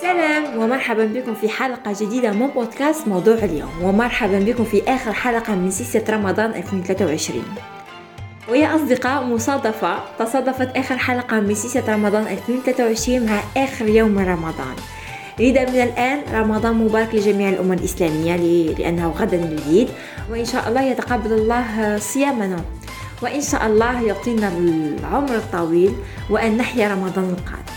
سلام ومرحبا بكم في حلقة جديدة من بودكاست موضوع اليوم. ومرحبا بكم في آخر حلقة من سلسلة رمضان 2023 ويا أصدقاء مصادفة تصادفت آخر حلقة من سلسلة رمضان 2023 مع آخر يوم من رمضان. لذا من الآن رمضان مبارك لجميع الأمة الإسلامية لأنه غدا العيد وإن شاء الله يتقبل الله صيامنا. وإن شاء الله يعطينا العمر الطويل وأن نحيا رمضان القادم.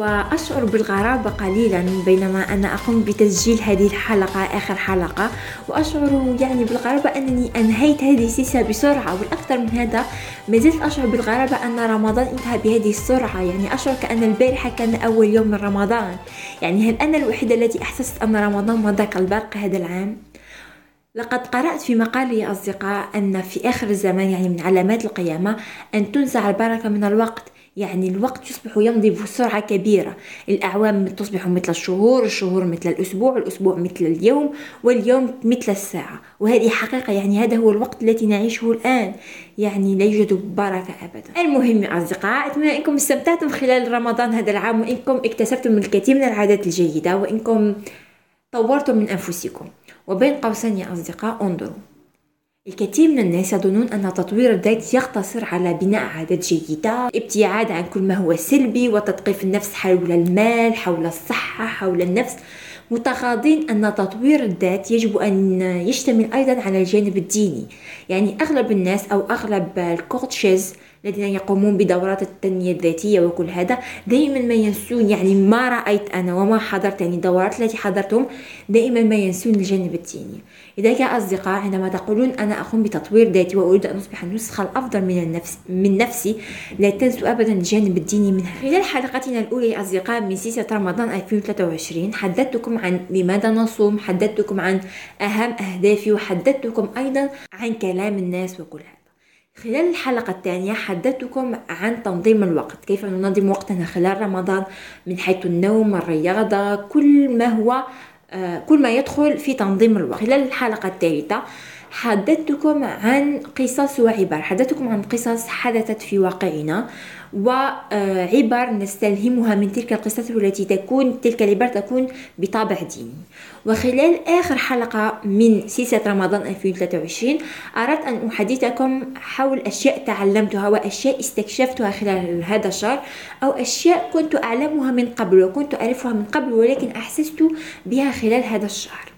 وأشعر بالغرابة قليلا بينما أنا أقوم بتسجيل هذه الحلقة آخر حلقة. وأشعر يعني بالغرابة أنني أنهيت هذه السلسلة بسرعة والأكثر من هذا ما زلت أشعر بالغرابة أن رمضان انتهى بهذه السرعة. يعني أشعر كأن البارحة كان أول يوم من رمضان. يعني هل أنا الوحيدة التي أحسست أن رمضان مضى كالبرق هذا العام؟ لقد قرأت في مقال يا أصدقاء أن في آخر الزمان يعني من علامات القيامة أن تنزع البركة من الوقت. يعني الوقت يصبح يمضي بسرعة كبيرة. الأعوام تصبح مثل الشهور الشهور مثل الأسبوع الأسبوع مثل اليوم واليوم مثل الساعة. وهذه حقيقة يعني هذا هو الوقت الذي نعيشه الآن. يعني لا يوجد بركة أبدا. المهم يا أصدقاء أتمنى أنكم استمتعتم خلال رمضان هذا العام وإنكم اكتسبتم الكثير من العادات الجيدة وإنكم طورتم من أنفسكم. وبين قوسين يا أصدقاء انظروا. الكثير من الناس يظنون أن تطوير الذات يقتصر على بناء عادات جيدة ابتعاد عن كل ما هو سلبي وتثقيف النفس حول المال حول الصحة حول النفس. متقاضين أن تطوير الذات يجب أن يشتمل أيضا على الجانب الديني. يعني أغلب الناس أو أغلب الكوتشز الذين يقومون بدورات التنمية الذاتية وكل هذا دائما ما ينسون يعني ما رأيت أنا وما حضرت يعني الدورات التي حضرتهم دائما ما ينسون الجانب الديني لذلك يا أصدقاء عندما تقولون أنا أقوم بتطوير ذاتي وأريد أن أصبح النسخة الأفضل من النفس من نفسي لا تنسوا أبدا الجانب الديني منها خلال حلقتنا الأولى يا أصدقاء من سلسلة رمضان 2023 حدثتكم عن لماذا نصوم حدثتكم عن أهم أهدافي وحدثتكم أيضا عن كلام الناس وكل هذا. خلال الحلقة الثانية حدثتكم عن تنظيم الوقت. كيف ننظم وقتنا خلال رمضان؟ من حيث النوم الرياضة كل ما هو آه، كل ما يدخل في تنظيم الوقت. خلال الحلقة الثالثة حدثتكم عن قصص وعبر حدثتكم عن قصص حدثت في واقعنا. وعبر نستلهمها من تلك القصص التي تكون تلك العبر تكون بطابع ديني. وخلال آخر حلقة من سلسلة رمضان 2023 أردت أن أحدثكم حول أشياء تعلمتها وأشياء استكشفتها خلال هذا الشهر أو أشياء كنت أعلمها من قبل وكنت أعرفها من قبل ولكن أحسست بها خلال هذا الشهر.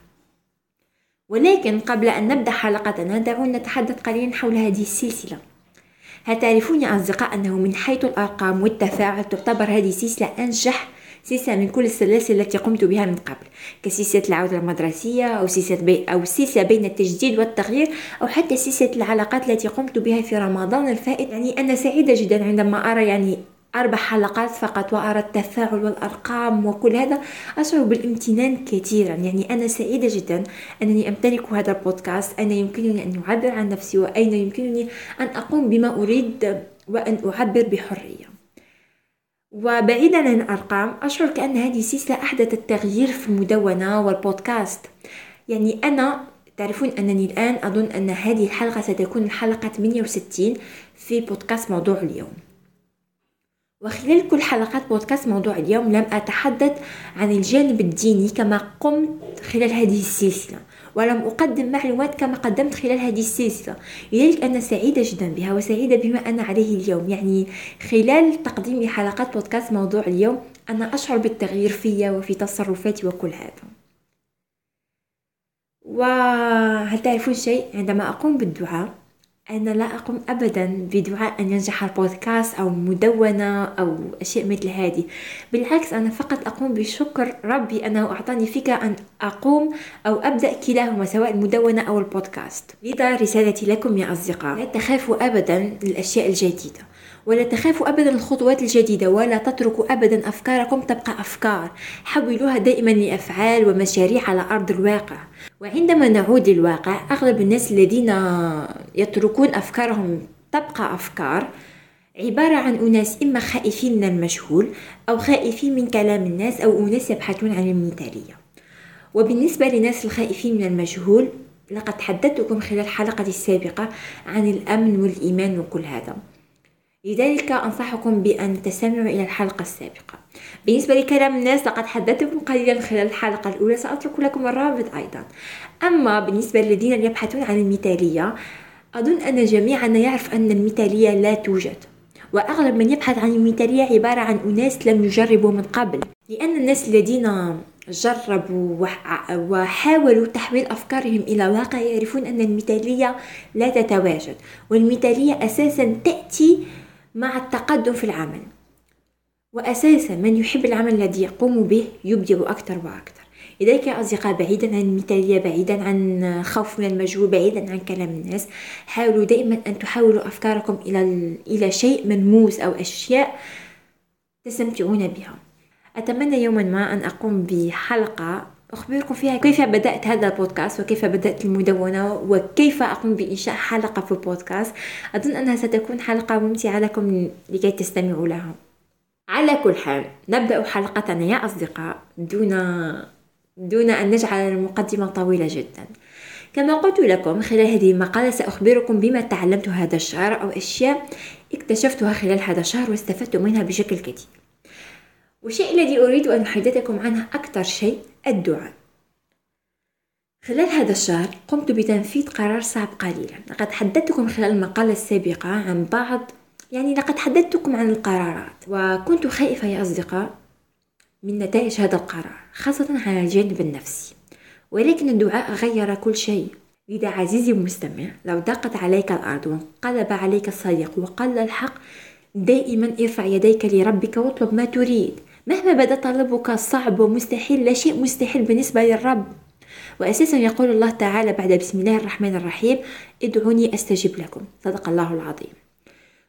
ولكن قبل أن نبدأ حلقتنا دعونا نتحدث قليلا حول هذه السلسلة. هل تعرفون يا أصدقاء أنه من حيث الأرقام والتفاعل تعتبر هذه السلسلة أنجح سلسلة من كل السلاسل التي قمت بها من قبل كسلسلة العودة المدرسية أو سلسلة بي أو سلسلة بين التجديد والتغيير أو حتى سلسلة العلاقات التي قمت بها في رمضان الفائت. يعني أنا سعيدة جدا عندما أرى يعني أربع حلقات فقط وأرى التفاعل والأرقام وكل هذا. أشعر بالامتنان كثيرا. يعني أنا سعيدة جدا أنني أمتلك هذا البودكاست. أنا يمكنني أن أعبر عن نفسي؟ وأين يمكنني أن أقوم بما أريد وأن أعبر بحرية؟ وبعيدا عن الأرقام أشعر كأن هذه السلسلة أحدثت التغيير في المدونة والبودكاست. يعني أنا تعرفون أنني الآن أظن أن هذه الحلقة ستكون الحلقة 68 في بودكاست موضوع اليوم. وخلال كل حلقات بودكاست موضوع اليوم لم أتحدث عن الجانب الديني كما قمت خلال هذه السلسلة ولم أقدم معلومات كما قدمت خلال هذه السلسلة. لذلك أنا سعيدة جدا بها وسعيدة بما أنا عليه اليوم. يعني خلال تقديم حلقات بودكاست موضوع اليوم أنا أشعر بالتغيير فيا وفي تصرفاتي وكل هذا. وهل تعرفون شيء؟ عندما أقوم بالدعاء أنا لا أقوم أبدا بدعاء أن ينجح البودكاست أو مدونة أو أشياء مثل هذه. بالعكس أنا فقط أقوم بشكر ربي أنه أعطاني فكرة أن أقوم أو أبدأ كلاهما سواء المدونة أو البودكاست. لذا رسالتي لكم يا أصدقاء. لا تخافوا أبدا الأشياء الجديدة ولا تخافوا أبدا الخطوات الجديدة ولا تتركوا أبدا أفكاركم تبقى أفكار. حولوها دائما لأفعال ومشاريع على أرض الواقع. وعندما نعود للواقع أغلب الناس الذين يتركون أفكارهم تبقى أفكار عبارة عن أناس إما خائفين من المجهول أو خائفين من كلام الناس أو أناس يبحثون عن المثالية. وبالنسبة للناس الخائفين من المجهول لقد حدثتكم خلال الحلقة السابقة عن الأمن والإيمان وكل هذا. لذلك أنصحكم بأن تستمعوا إلى الحلقة السابقة. بالنسبة لكلام الناس لقد حدثتكم قليلا خلال الحلقة الأولى سأترك لكم الرابط أيضا. أما بالنسبة للذين يبحثون عن المثالية أظن أن جميعنا يعرف أن المثالية لا توجد وأغلب من يبحث عن المثالية عبارة عن أناس لم يجربوا من قبل لأن الناس الذين جربوا وحاولوا تحويل أفكارهم إلى واقع يعرفون أن المثالية لا تتواجد والمثالية أساسا تأتي مع التقدم في العمل وأساسا من يحب العمل الذي يقوم به يبدع أكثر وأكثر. لذلك يا أصدقاء بعيدا عن المثالية بعيدا عن خوف من المجهول بعيدا عن كلام الناس. حاولوا دائما أن تحولوا أفكاركم إلى إلى شيء ملموس أو أشياء تستمتعون بها. أتمنى يوما ما أن أقوم بحلقة أخبركم فيها كيف بدأت هذا البودكاست وكيف بدأت المدونة وكيف أقوم بإنشاء حلقة في البودكاست. أظن أنها ستكون حلقة ممتعة لكم لكي تستمعوا لها. على كل حال نبدأ حلقتنا يا أصدقاء دون دون أن نجعل المقدمة طويلة جدا. كما قلت لكم خلال هذه المقالة سأخبركم بما تعلمت هذا الشهر أو أشياء اكتشفتها خلال هذا الشهر واستفدت منها بشكل كثير. والشيء الذي أريد أن أحدثكم عنه أكثر شيء الدعاء. خلال هذا الشهر قمت بتنفيذ قرار صعب قليلا. لقد حدثتكم خلال المقالة السابقة عن بعض يعني لقد حدثتكم عن القرارات. وكنت خائفة يا أصدقاء من نتائج هذا القرار خاصة على الجانب النفسي ولكن الدعاء غير كل شيء. لذا عزيزي المستمع لو ضاقت عليك الأرض وانقلب عليك الصديق وقل الحق دائما ارفع يديك لربك واطلب ما تريد. مهما بدا طلبك صعب ومستحيل لا شيء مستحيل بالنسبة للرب. وأساسا يقول الله تعالى بعد بسم الله الرحمن الرحيم ادعوني أستجب لكم. صدق الله العظيم.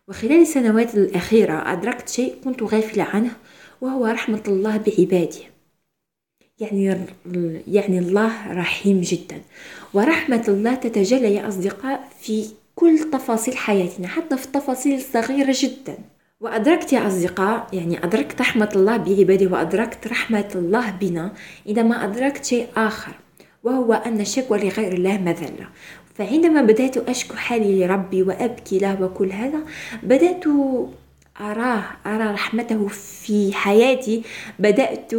وخلال السنوات الأخيرة أدركت شيء كنت غافلة عنه وهو رحمة الله بعباده. يعني يعني الله رحيم جدا. ورحمة الله تتجلى يا أصدقاء في كل تفاصيل حياتنا حتى في التفاصيل الصغيرة جدا. وأدركت يا أصدقاء يعني أدركت رحمة الله بعباده وأدركت رحمة الله بنا عندما أدركت شيء آخر وهو أن الشكوى لغير الله مذلة. فعندما بدأت أشكو حالي لربي وأبكي له وكل هذا بدأت أراه أرى رحمته في حياتي بدأت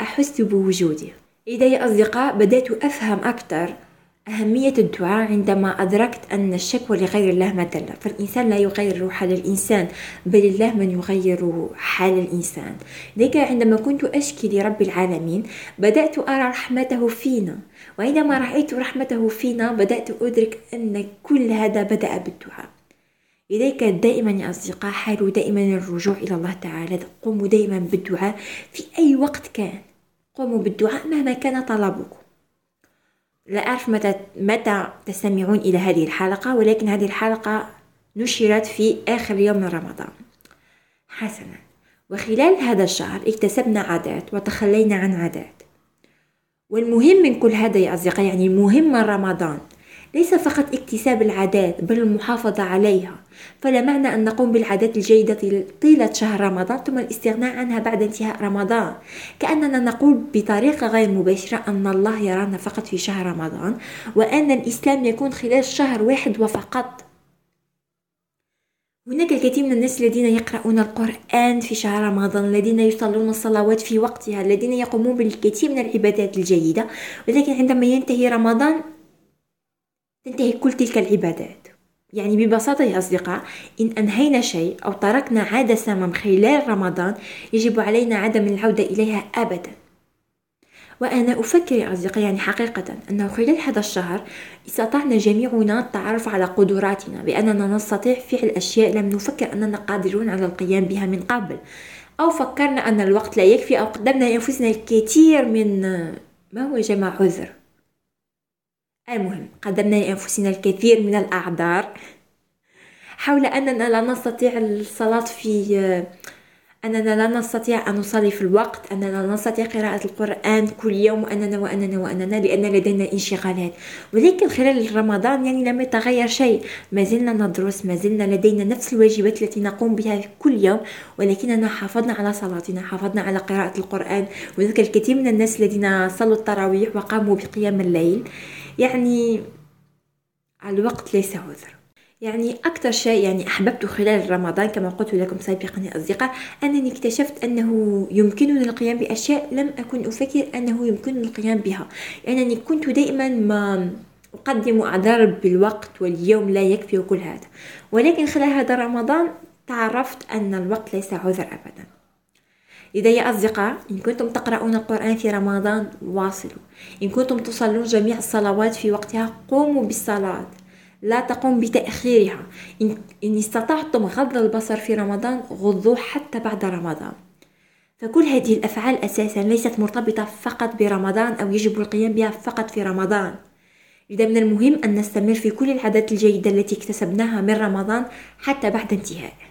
أحس بوجوده إذا يا أصدقاء بدأت أفهم أكثر أهمية الدعاء عندما أدركت أن الشكوى لغير الله مدلة فالإنسان لا يغير حال الإنسان بل الله من يغير حال الإنسان. لذلك عندما كنت أشكي لرب العالمين بدأت أرى رحمته فينا. وعندما رأيت رحمته فينا بدأت أدرك أن كل هذا بدأ بالدعاء. لذلك دائما يا أصدقاء حاولوا دائما الرجوع إلى الله تعالى. قوموا دائما بالدعاء في أي وقت كان. قوموا بالدعاء مهما كان طلبكم. لا أعرف متى, متى تستمعون إلى هذه الحلقة ولكن هذه الحلقة نشرت في آخر يوم من رمضان. حسنا. وخلال هذا الشهر اكتسبنا عادات وتخلينا عن عادات. والمهم من كل هذا يا أصدقائي يعني المهم من رمضان. ليس فقط اكتساب العادات بل المحافظة عليها. فلا معنى أن نقوم بالعادات الجيدة طيلة شهر رمضان ثم الاستغناء عنها بعد انتهاء رمضان. كأننا نقول بطريقة غير مباشرة أن الله يرانا فقط في شهر رمضان وأن الإسلام يكون خلال شهر واحد وفقط. هناك الكثير من الناس الذين يقرؤون القرآن في شهر رمضان الذين يصلون الصلوات في وقتها الذين يقومون بالكثير من العبادات الجيدة. ولكن عندما ينتهي رمضان تنتهي كل تلك العبادات. يعني ببساطة يا أصدقاء إن أنهينا شيء أو تركنا عادة سامة خلال رمضان يجب علينا عدم العودة إليها أبدا. وأنا أفكر يا أصدقائي يعني حقيقة أنه خلال هذا الشهر استطعنا جميعنا التعرف على قدراتنا بأننا نستطيع فعل أشياء لم نفكر أننا قادرون على القيام بها من قبل. أو فكرنا أن الوقت لا يكفي أو قدمنا لأنفسنا الكثير من ما هو جمع عذر. المهم قدمنا لأنفسنا الكثير من الأعذار حول أننا لا نستطيع الصلاة في أننا لا نستطيع أن نصلي في الوقت أننا لا نستطيع قراءة القرآن كل يوم وأننا وأننا وأننا لأن لدينا انشغالات. ولكن خلال رمضان يعني لم يتغير شيء. ما زلنا ندرس ما زلنا لدينا نفس الواجبات التي نقوم بها كل يوم ولكننا حافظنا على صلاتنا حافظنا على قراءة القرآن. وذلك الكثير من الناس الذين صلوا التراويح وقاموا بقيام الليل. يعني الوقت ليس عذر. يعني أكثر شيء يعني أحببته خلال رمضان كما قلت لكم سابقا يا أصدقاء أنني اكتشفت أنه يمكنني القيام بأشياء لم أكن أفكر أنه يمكنني القيام بها. لأنني كنت دائما ما أقدم أعذار بالوقت واليوم لا يكفي وكل هذا. ولكن خلال هذا رمضان تعرفت أن الوقت ليس عذر أبدا. لذا يا أصدقاء إن كنتم تقرؤون القرآن في رمضان واصلوا. إن كنتم تصلون جميع الصلوات في وقتها قوموا بالصلاة. لا تقوم بتأخيرها. إن, إن استطعتم غض البصر في رمضان غضوه حتى بعد رمضان. فكل هذه الأفعال أساسا ليست مرتبطة فقط برمضان أو يجب القيام بها فقط في رمضان. لذا من المهم أن نستمر في كل العادات الجيدة التي اكتسبناها من رمضان حتى بعد انتهائه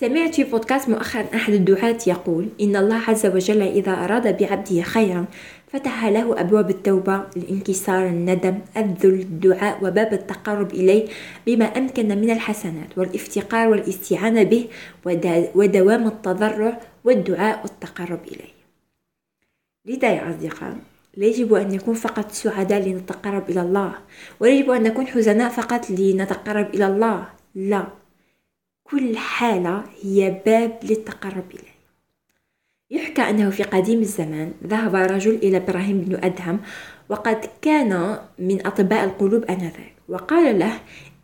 سمعت في بودكاست مؤخرا أحد الدعاة يقول إن الله عز وجل إذا أراد بعبده خيرا فتح له أبواب التوبة الانكسار الندم الذل الدعاء وباب التقرب إليه بما أمكن من الحسنات والافتقار والاستعانة به ودوام التضرع والدعاء والتقرب إليه. لذا يا أصدقاء لا يجب أن نكون فقط سعداء لنتقرب إلى الله ولا يجب أن نكون حزناء فقط لنتقرب إلى الله لا. كل حالة هي باب للتقرب إليه. يحكى أنه في قديم الزمان ذهب رجل إلى إبراهيم بن أدهم وقد كان من أطباء القلوب آنذاك وقال له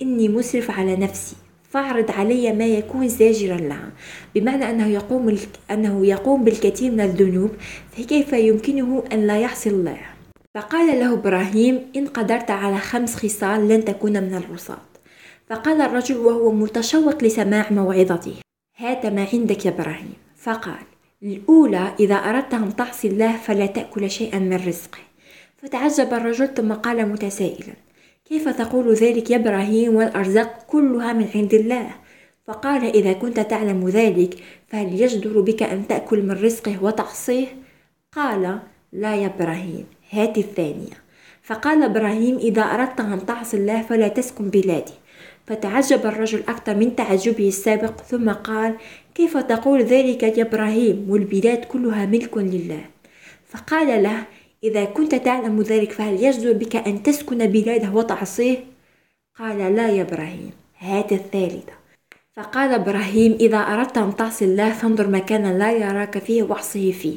إني مسرف على نفسي فاعرض علي ما يكون زاجرا لها بمعنى أنه يقوم, أنه يقوم بالكثير من الذنوب فكيف يمكنه أن لا يحصي الله؟ فقال له إبراهيم إن قدرت على خمس خصال لن تكون من العصاة فقال الرجل وهو متشوق لسماع موعظته. هات ما عندك يا إبراهيم. فقال الأولى إذا أردت أن تعصي الله فلا تأكل شيئا من رزقه. فتعجب الرجل ثم قال متسائلا كيف تقول ذلك يا إبراهيم والأرزاق كلها من عند الله؟ فقال إذا كنت تعلم ذلك فهل يجدر بك أن تأكل من رزقه وتعصيه؟ قال لا يا إبراهيم هات الثانية. فقال إبراهيم إذا أردت أن تعصي الله فلا تسكن بلادي فتعجب الرجل أكثر من تعجبه السابق ثم قال كيف تقول ذلك يا إبراهيم؟ والبلاد كلها ملك لله. فقال له إذا كنت تعلم ذلك فهل يجدر بك أن تسكن بلاده وتعصيه؟ قال لا يا إبراهيم هات الثالثة. فقال إبراهيم إذا أردت أن تعصي الله فانظر مكانا لا يراك فيه واعصه فيه.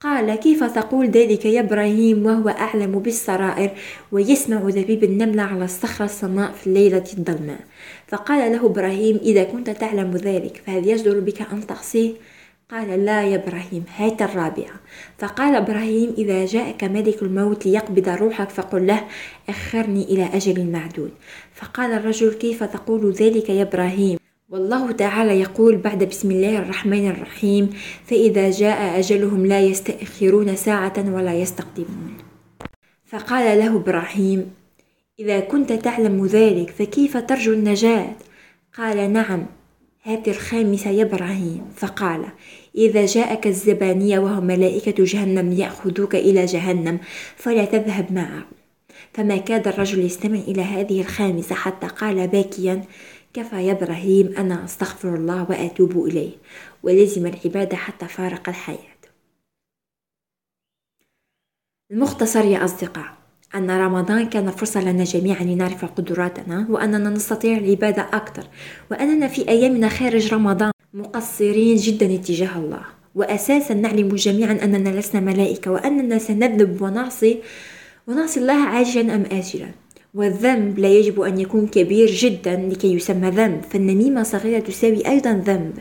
قال كيف تقول ذلك يا إبراهيم؟ وهو أعلم بالسرائر ويسمع ذبيب النملة على الصخرة السماء في الليلة الظلماء فقال له إبراهيم إذا كنت تعلم ذلك فهل يجدر بك أن تعصيه قال لا يا إبراهيم هات الرابعة. فقال إبراهيم إذا جاءك ملك الموت ليقبض روحك فقل له أخرني إلى أجل معدود. فقال الرجل كيف تقول ذلك يا إبراهيم؟ والله تعالى يقول بعد بسم الله الرحمن الرحيم فإذا جاء أجلهم لا يستأخرون ساعة ولا يستقدمون. فقال له إبراهيم إذا كنت تعلم ذلك فكيف ترجو النجاة؟ قال نعم هات الخامسة يا إبراهيم. فقال إذا جاءك الزبانية وهم ملائكة جهنم يأخذوك إلى جهنم فلا تذهب معه فما كاد الرجل يستمع إلى هذه الخامسة حتى قال باكيا كفى يا إبراهيم أنا أستغفر الله وأتوب إليه ولزم العبادة حتى فارق الحياة. المختصر يا أصدقاء أن رمضان كان فرصة لنا جميعا لنعرف قدراتنا وأننا نستطيع العبادة أكثر وأننا في أيامنا خارج رمضان مقصرين جدا اتجاه الله. وأساسا نعلم جميعا أننا لسنا ملائكة وأننا سنذنب ونعصي ونعصي الله عاجلا أم آجلا. والذنب لا يجب أن يكون كبير جدا لكي يسمى ذنب فالنميمة صغيرة تساوي أيضا ذنب.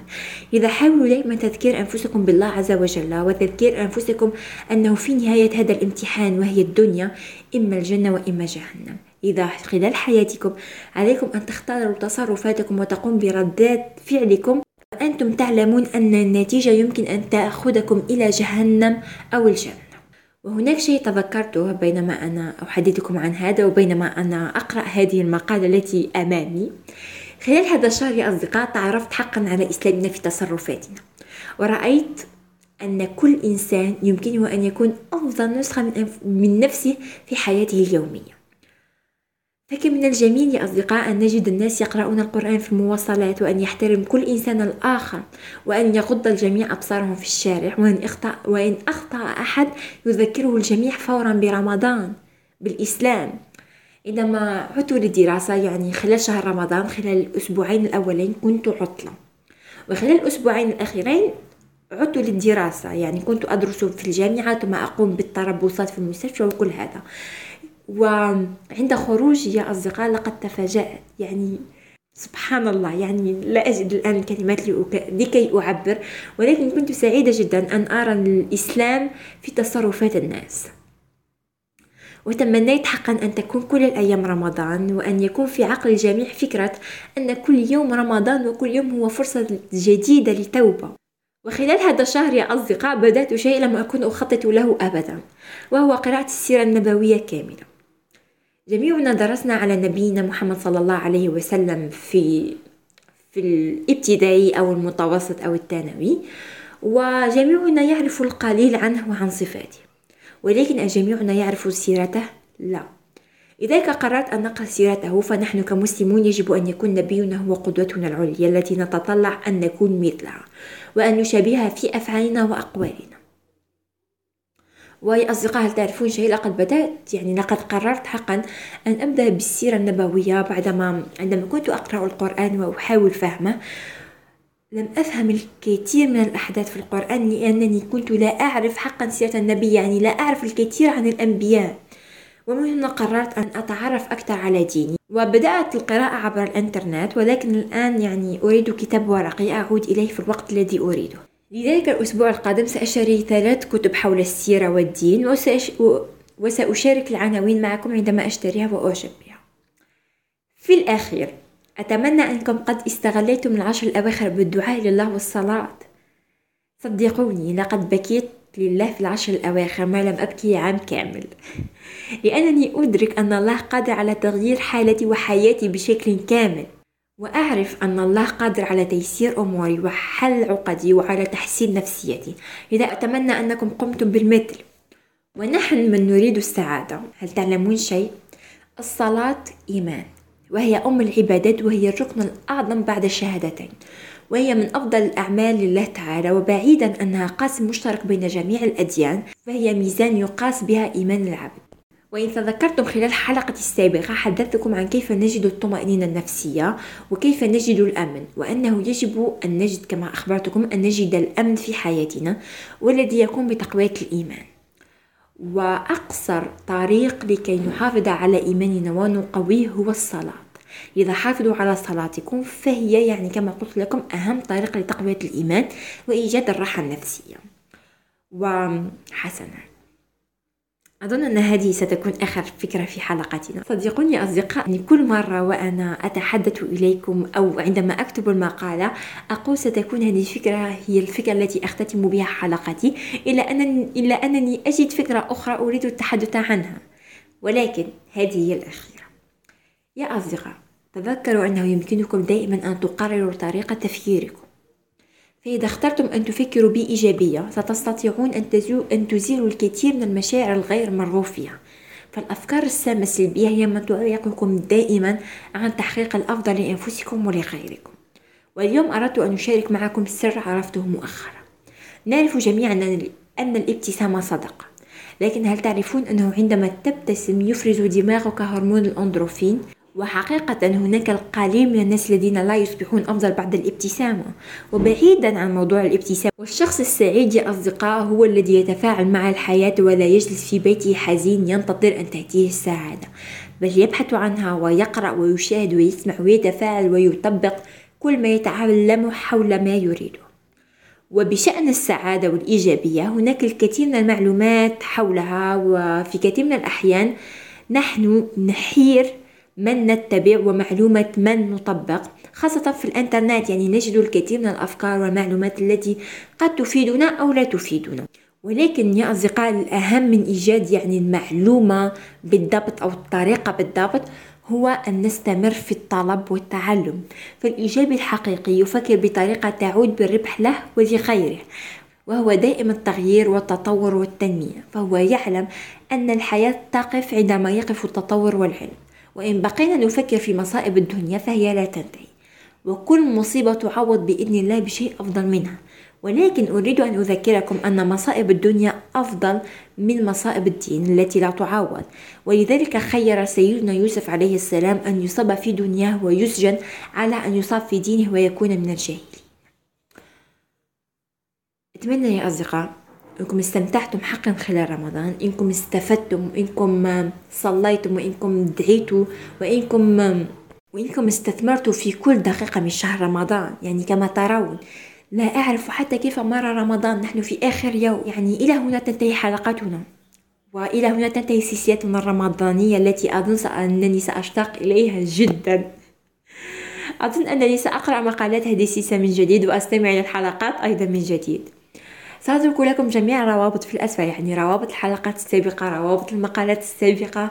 إذا حاولوا دائما تذكير أنفسكم بالله عز وجل وتذكير أنفسكم أنه في نهاية هذا الامتحان وهي الدنيا إما الجنة وإما جهنم. إذا خلال حياتكم عليكم أن تختاروا تصرفاتكم وتقوم بردات فعلكم وأنتم تعلمون أن النتيجة يمكن أن تأخذكم إلى جهنم أو الجنة. وهناك شيء تذكرته بينما أنا أحدثكم عن هذا وبينما أنا أقرأ هذه المقالة التي أمامي. خلال هذا الشهر يا أصدقاء تعرفت حقا على إسلامنا في تصرفاتنا. ورأيت أن كل إنسان يمكنه أن يكون أفضل نسخة من نفسه في حياته اليومية. فكم من الجميل يا أصدقاء أن نجد الناس يقرؤون القرآن في المواصلات وأن يحترم كل إنسان الآخر وأن يغض الجميع أبصارهم في الشارع وأن أخطأ, وإن أخطأ أحد يذكره الجميع فورا برمضان بالإسلام. عندما عدت للدراسة يعني خلال شهر رمضان خلال الأسبوعين الأولين كنت عطلة. وخلال الأسبوعين الأخيرين عدت للدراسة يعني كنت أدرس في الجامعة ثم أقوم بالتربصات في المستشفى وكل هذا. وعند خروجي يا أصدقاء لقد تفاجأت. يعني سبحان الله يعني لا أجد الآن الكلمات لكي أعبر ولكن كنت سعيدة جدا أن أرى الإسلام في تصرفات الناس. وتمنيت حقا أن تكون كل الأيام رمضان وأن يكون في عقل الجميع فكرة أن كل يوم رمضان وكل يوم هو فرصة جديدة لتوبة وخلال هذا الشهر يا أصدقاء بدأت شيء لم أكن أخطط له أبدا وهو قراءة السيرة النبوية كاملة. جميعنا درسنا على نبينا محمد صلى الله عليه وسلم في في الابتدائي أو المتوسط أو الثانوي. وجميعنا يعرف القليل عنه وعن صفاته. ولكن أجميعنا يعرف سيرته؟ لا. لذلك قررت أن نقرأ سيرته فنحن كمسلمون يجب أن يكون نبينا هو قدوتنا العليا التي نتطلع أن نكون مثلها وأن نشابهها في أفعالنا وأقوالنا. ويا أصدقاء هل تعرفون شيء؟ لقد بدأت. يعني لقد قررت حقا أن أبدأ بالسيرة النبوية بعدما عندما كنت أقرأ القرآن وأحاول فهمه. لم أفهم الكثير من الأحداث في القرآن لأنني كنت لا أعرف حقا سيرة النبي يعني لا أعرف الكثير عن الأنبياء. ومن هنا قررت أن أتعرف أكثر على ديني. وبدأت القراءة عبر الإنترنت ولكن الآن يعني أريد كتاب ورقي أعود إليه في الوقت الذي أريده. لذلك الأسبوع القادم سأشتري ثلاث كتب حول السيرة والدين وسأش... وسأشارك العناوين معكم عندما أشتريها وأعجب في الأخير أتمنى أنكم قد استغليتم العشر الأواخر بالدعاء لله والصلاة. صدقوني لقد بكيت لله في العشر الأواخر ما لم أبكي عام كامل. لأنني أدرك أن الله قادر على تغيير حالتي وحياتي بشكل كامل. وأعرف أن الله قادر على تيسير أموري وحل عقدي وعلى تحسين نفسيتي. لذا أتمنى أنكم قمتم بالمثل. ونحن من نريد السعادة. هل تعلمون شيء؟ الصلاة إيمان وهي أم العبادات وهي الركن الأعظم بعد الشهادتين وهي من أفضل الأعمال لله تعالى وبعيدا أنها قاسم مشترك بين جميع الأديان فهي ميزان يقاس بها إيمان العبد. وإن تذكرتم خلال حلقة السابقة حدثتكم عن كيف نجد الطمأنينة النفسية وكيف نجد الأمن وأنه يجب أن نجد كما أخبرتكم أن نجد الأمن في حياتنا والذي يكون بتقوية الإيمان. وأقصر طريق لكي نحافظ على إيماننا ونقويه هو الصلاة. إذا حافظوا على صلاتكم فهي يعني كما قلت لكم أهم طريق لتقوية الإيمان وإيجاد الراحة النفسية. وحسنا. أظن أن هذه ستكون آخر فكرة في حلقتنا. صديقوني أصدقاء أني كل مرة وأنا أتحدث إليكم أو عندما أكتب المقالة أقول ستكون هذه الفكرة هي الفكرة التي أختتم بها حلقتي إلا أنني, إلا أنني أجد فكرة أخرى أريد التحدث عنها. ولكن هذه هي الأخيرة. يا أصدقاء تذكروا أنه يمكنكم دائما أن تقرروا طريقة تفكيركم. فإذا اخترتم أن تفكروا بإيجابية ستستطيعون أن, أن تزيلوا الكثير من المشاعر الغير مرغوب فيها فالأفكار السامة السلبية هي ما تعيقكم دائما عن تحقيق الأفضل لأنفسكم ولغيركم. واليوم أردت أن أشارك معكم سر عرفته مؤخرا. نعرف جميعا أن الابتسامة صدقة. لكن هل تعرفون أنه عندما تبتسم يفرز دماغك هرمون الأندروفين؟ وحقيقة هناك القليل من الناس الذين لا يصبحون أفضل بعد الابتسامة. وبعيدا عن موضوع الابتسامة والشخص السعيد يا أصدقاء هو الذي يتفاعل مع الحياة ولا يجلس في بيته حزين ينتظر أن تأتيه السعادة. بل يبحث عنها ويقرأ ويشاهد ويسمع ويتفاعل ويطبق كل ما يتعلم حول ما يريده. وبشأن السعادة والإيجابية هناك الكثير من المعلومات حولها وفي كثير من الأحيان نحن نحير من نتبع ومعلومة من نطبق خاصة في الإنترنت يعني نجد الكثير من الأفكار والمعلومات التي قد تفيدنا أو لا تفيدنا. ولكن يا أصدقاء الأهم من إيجاد يعني المعلومة بالضبط أو الطريقة بالضبط هو أن نستمر في الطلب والتعلم. فالإيجابي الحقيقي يفكر بطريقة تعود بالربح له ولغيره وهو دائم التغيير والتطور والتنمية. فهو يعلم أن الحياة تقف عندما يقف التطور والعلم. وإن بقينا نفكر في مصائب الدنيا فهي لا تنتهي. وكل مصيبة تعوض بإذن الله بشيء أفضل منها. ولكن أريد أن أذكركم أن مصائب الدنيا أفضل من مصائب الدين التي لا تعوض. ولذلك خير سيدنا يوسف عليه السلام أن يصاب في دنياه ويسجن على أن يصاب في دينه ويكون من الجاهلين. أتمنى يا أصدقاء إنكم استمتعتم حقا خلال رمضان إنكم استفدتم وانكم صليتم وإنكم دعيتوا وإنكم وإنكم استثمرتوا في كل دقيقة من شهر رمضان. يعني كما ترون لا أعرف حتى كيف مر رمضان. نحن في آخر يوم. يعني إلى هنا تنتهي حلقتنا. وإلى هنا تنتهي سلسلتنا الرمضانية التي أظن أنني سأشتاق إليها جدا. أظن أنني سأقرأ مقالات هذه السلسلة من جديد وأستمع إلى الحلقات أيضا من جديد. سأترك لكم جميع الروابط في الأسفل يعني روابط الحلقات السابقة روابط المقالات السابقة.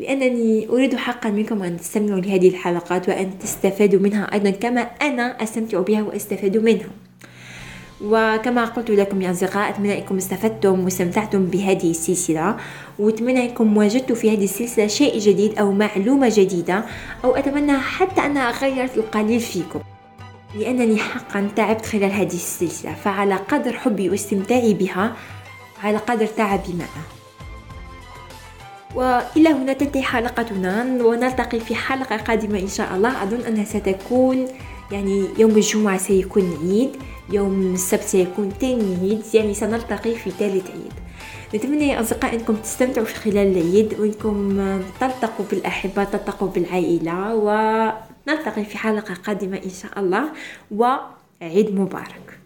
لأنني أريد حقا منكم أن تستمعوا لهذه الحلقات وأن تستفادوا منها. أيضا كما أنا أستمتع بها وأستفاد منها. وكما قلت لكم يا أصدقاء أتمنى أنكم استفدتم واستمتعتم بهذه السلسلة. وأتمنى أنكم وجدتوا في هذه السلسلة شيء جديد أو معلومة جديدة أو أتمنى حتى أنها غيرت القليل فيكم. لأنني حقا تعبت خلال هذه السلسلة فعلى قدر حبي واستمتاعي بها على قدر تعبي معها وإلى هنا تنتهي حلقتنا ونلتقي في حلقة قادمة إن شاء الله. أظن أنها ستكون يعني يوم الجمعة سيكون عيد يوم السبت سيكون تاني عيد يعني سنلتقي في ثالث عيد. نتمنى يا أصدقاء أنكم تستمتعوا في خلال العيد وأنكم تلتقوا بالأحبة تلتقوا بالعائلة ونلتقي في حلقة قادمة إن شاء الله وعيد مبارك.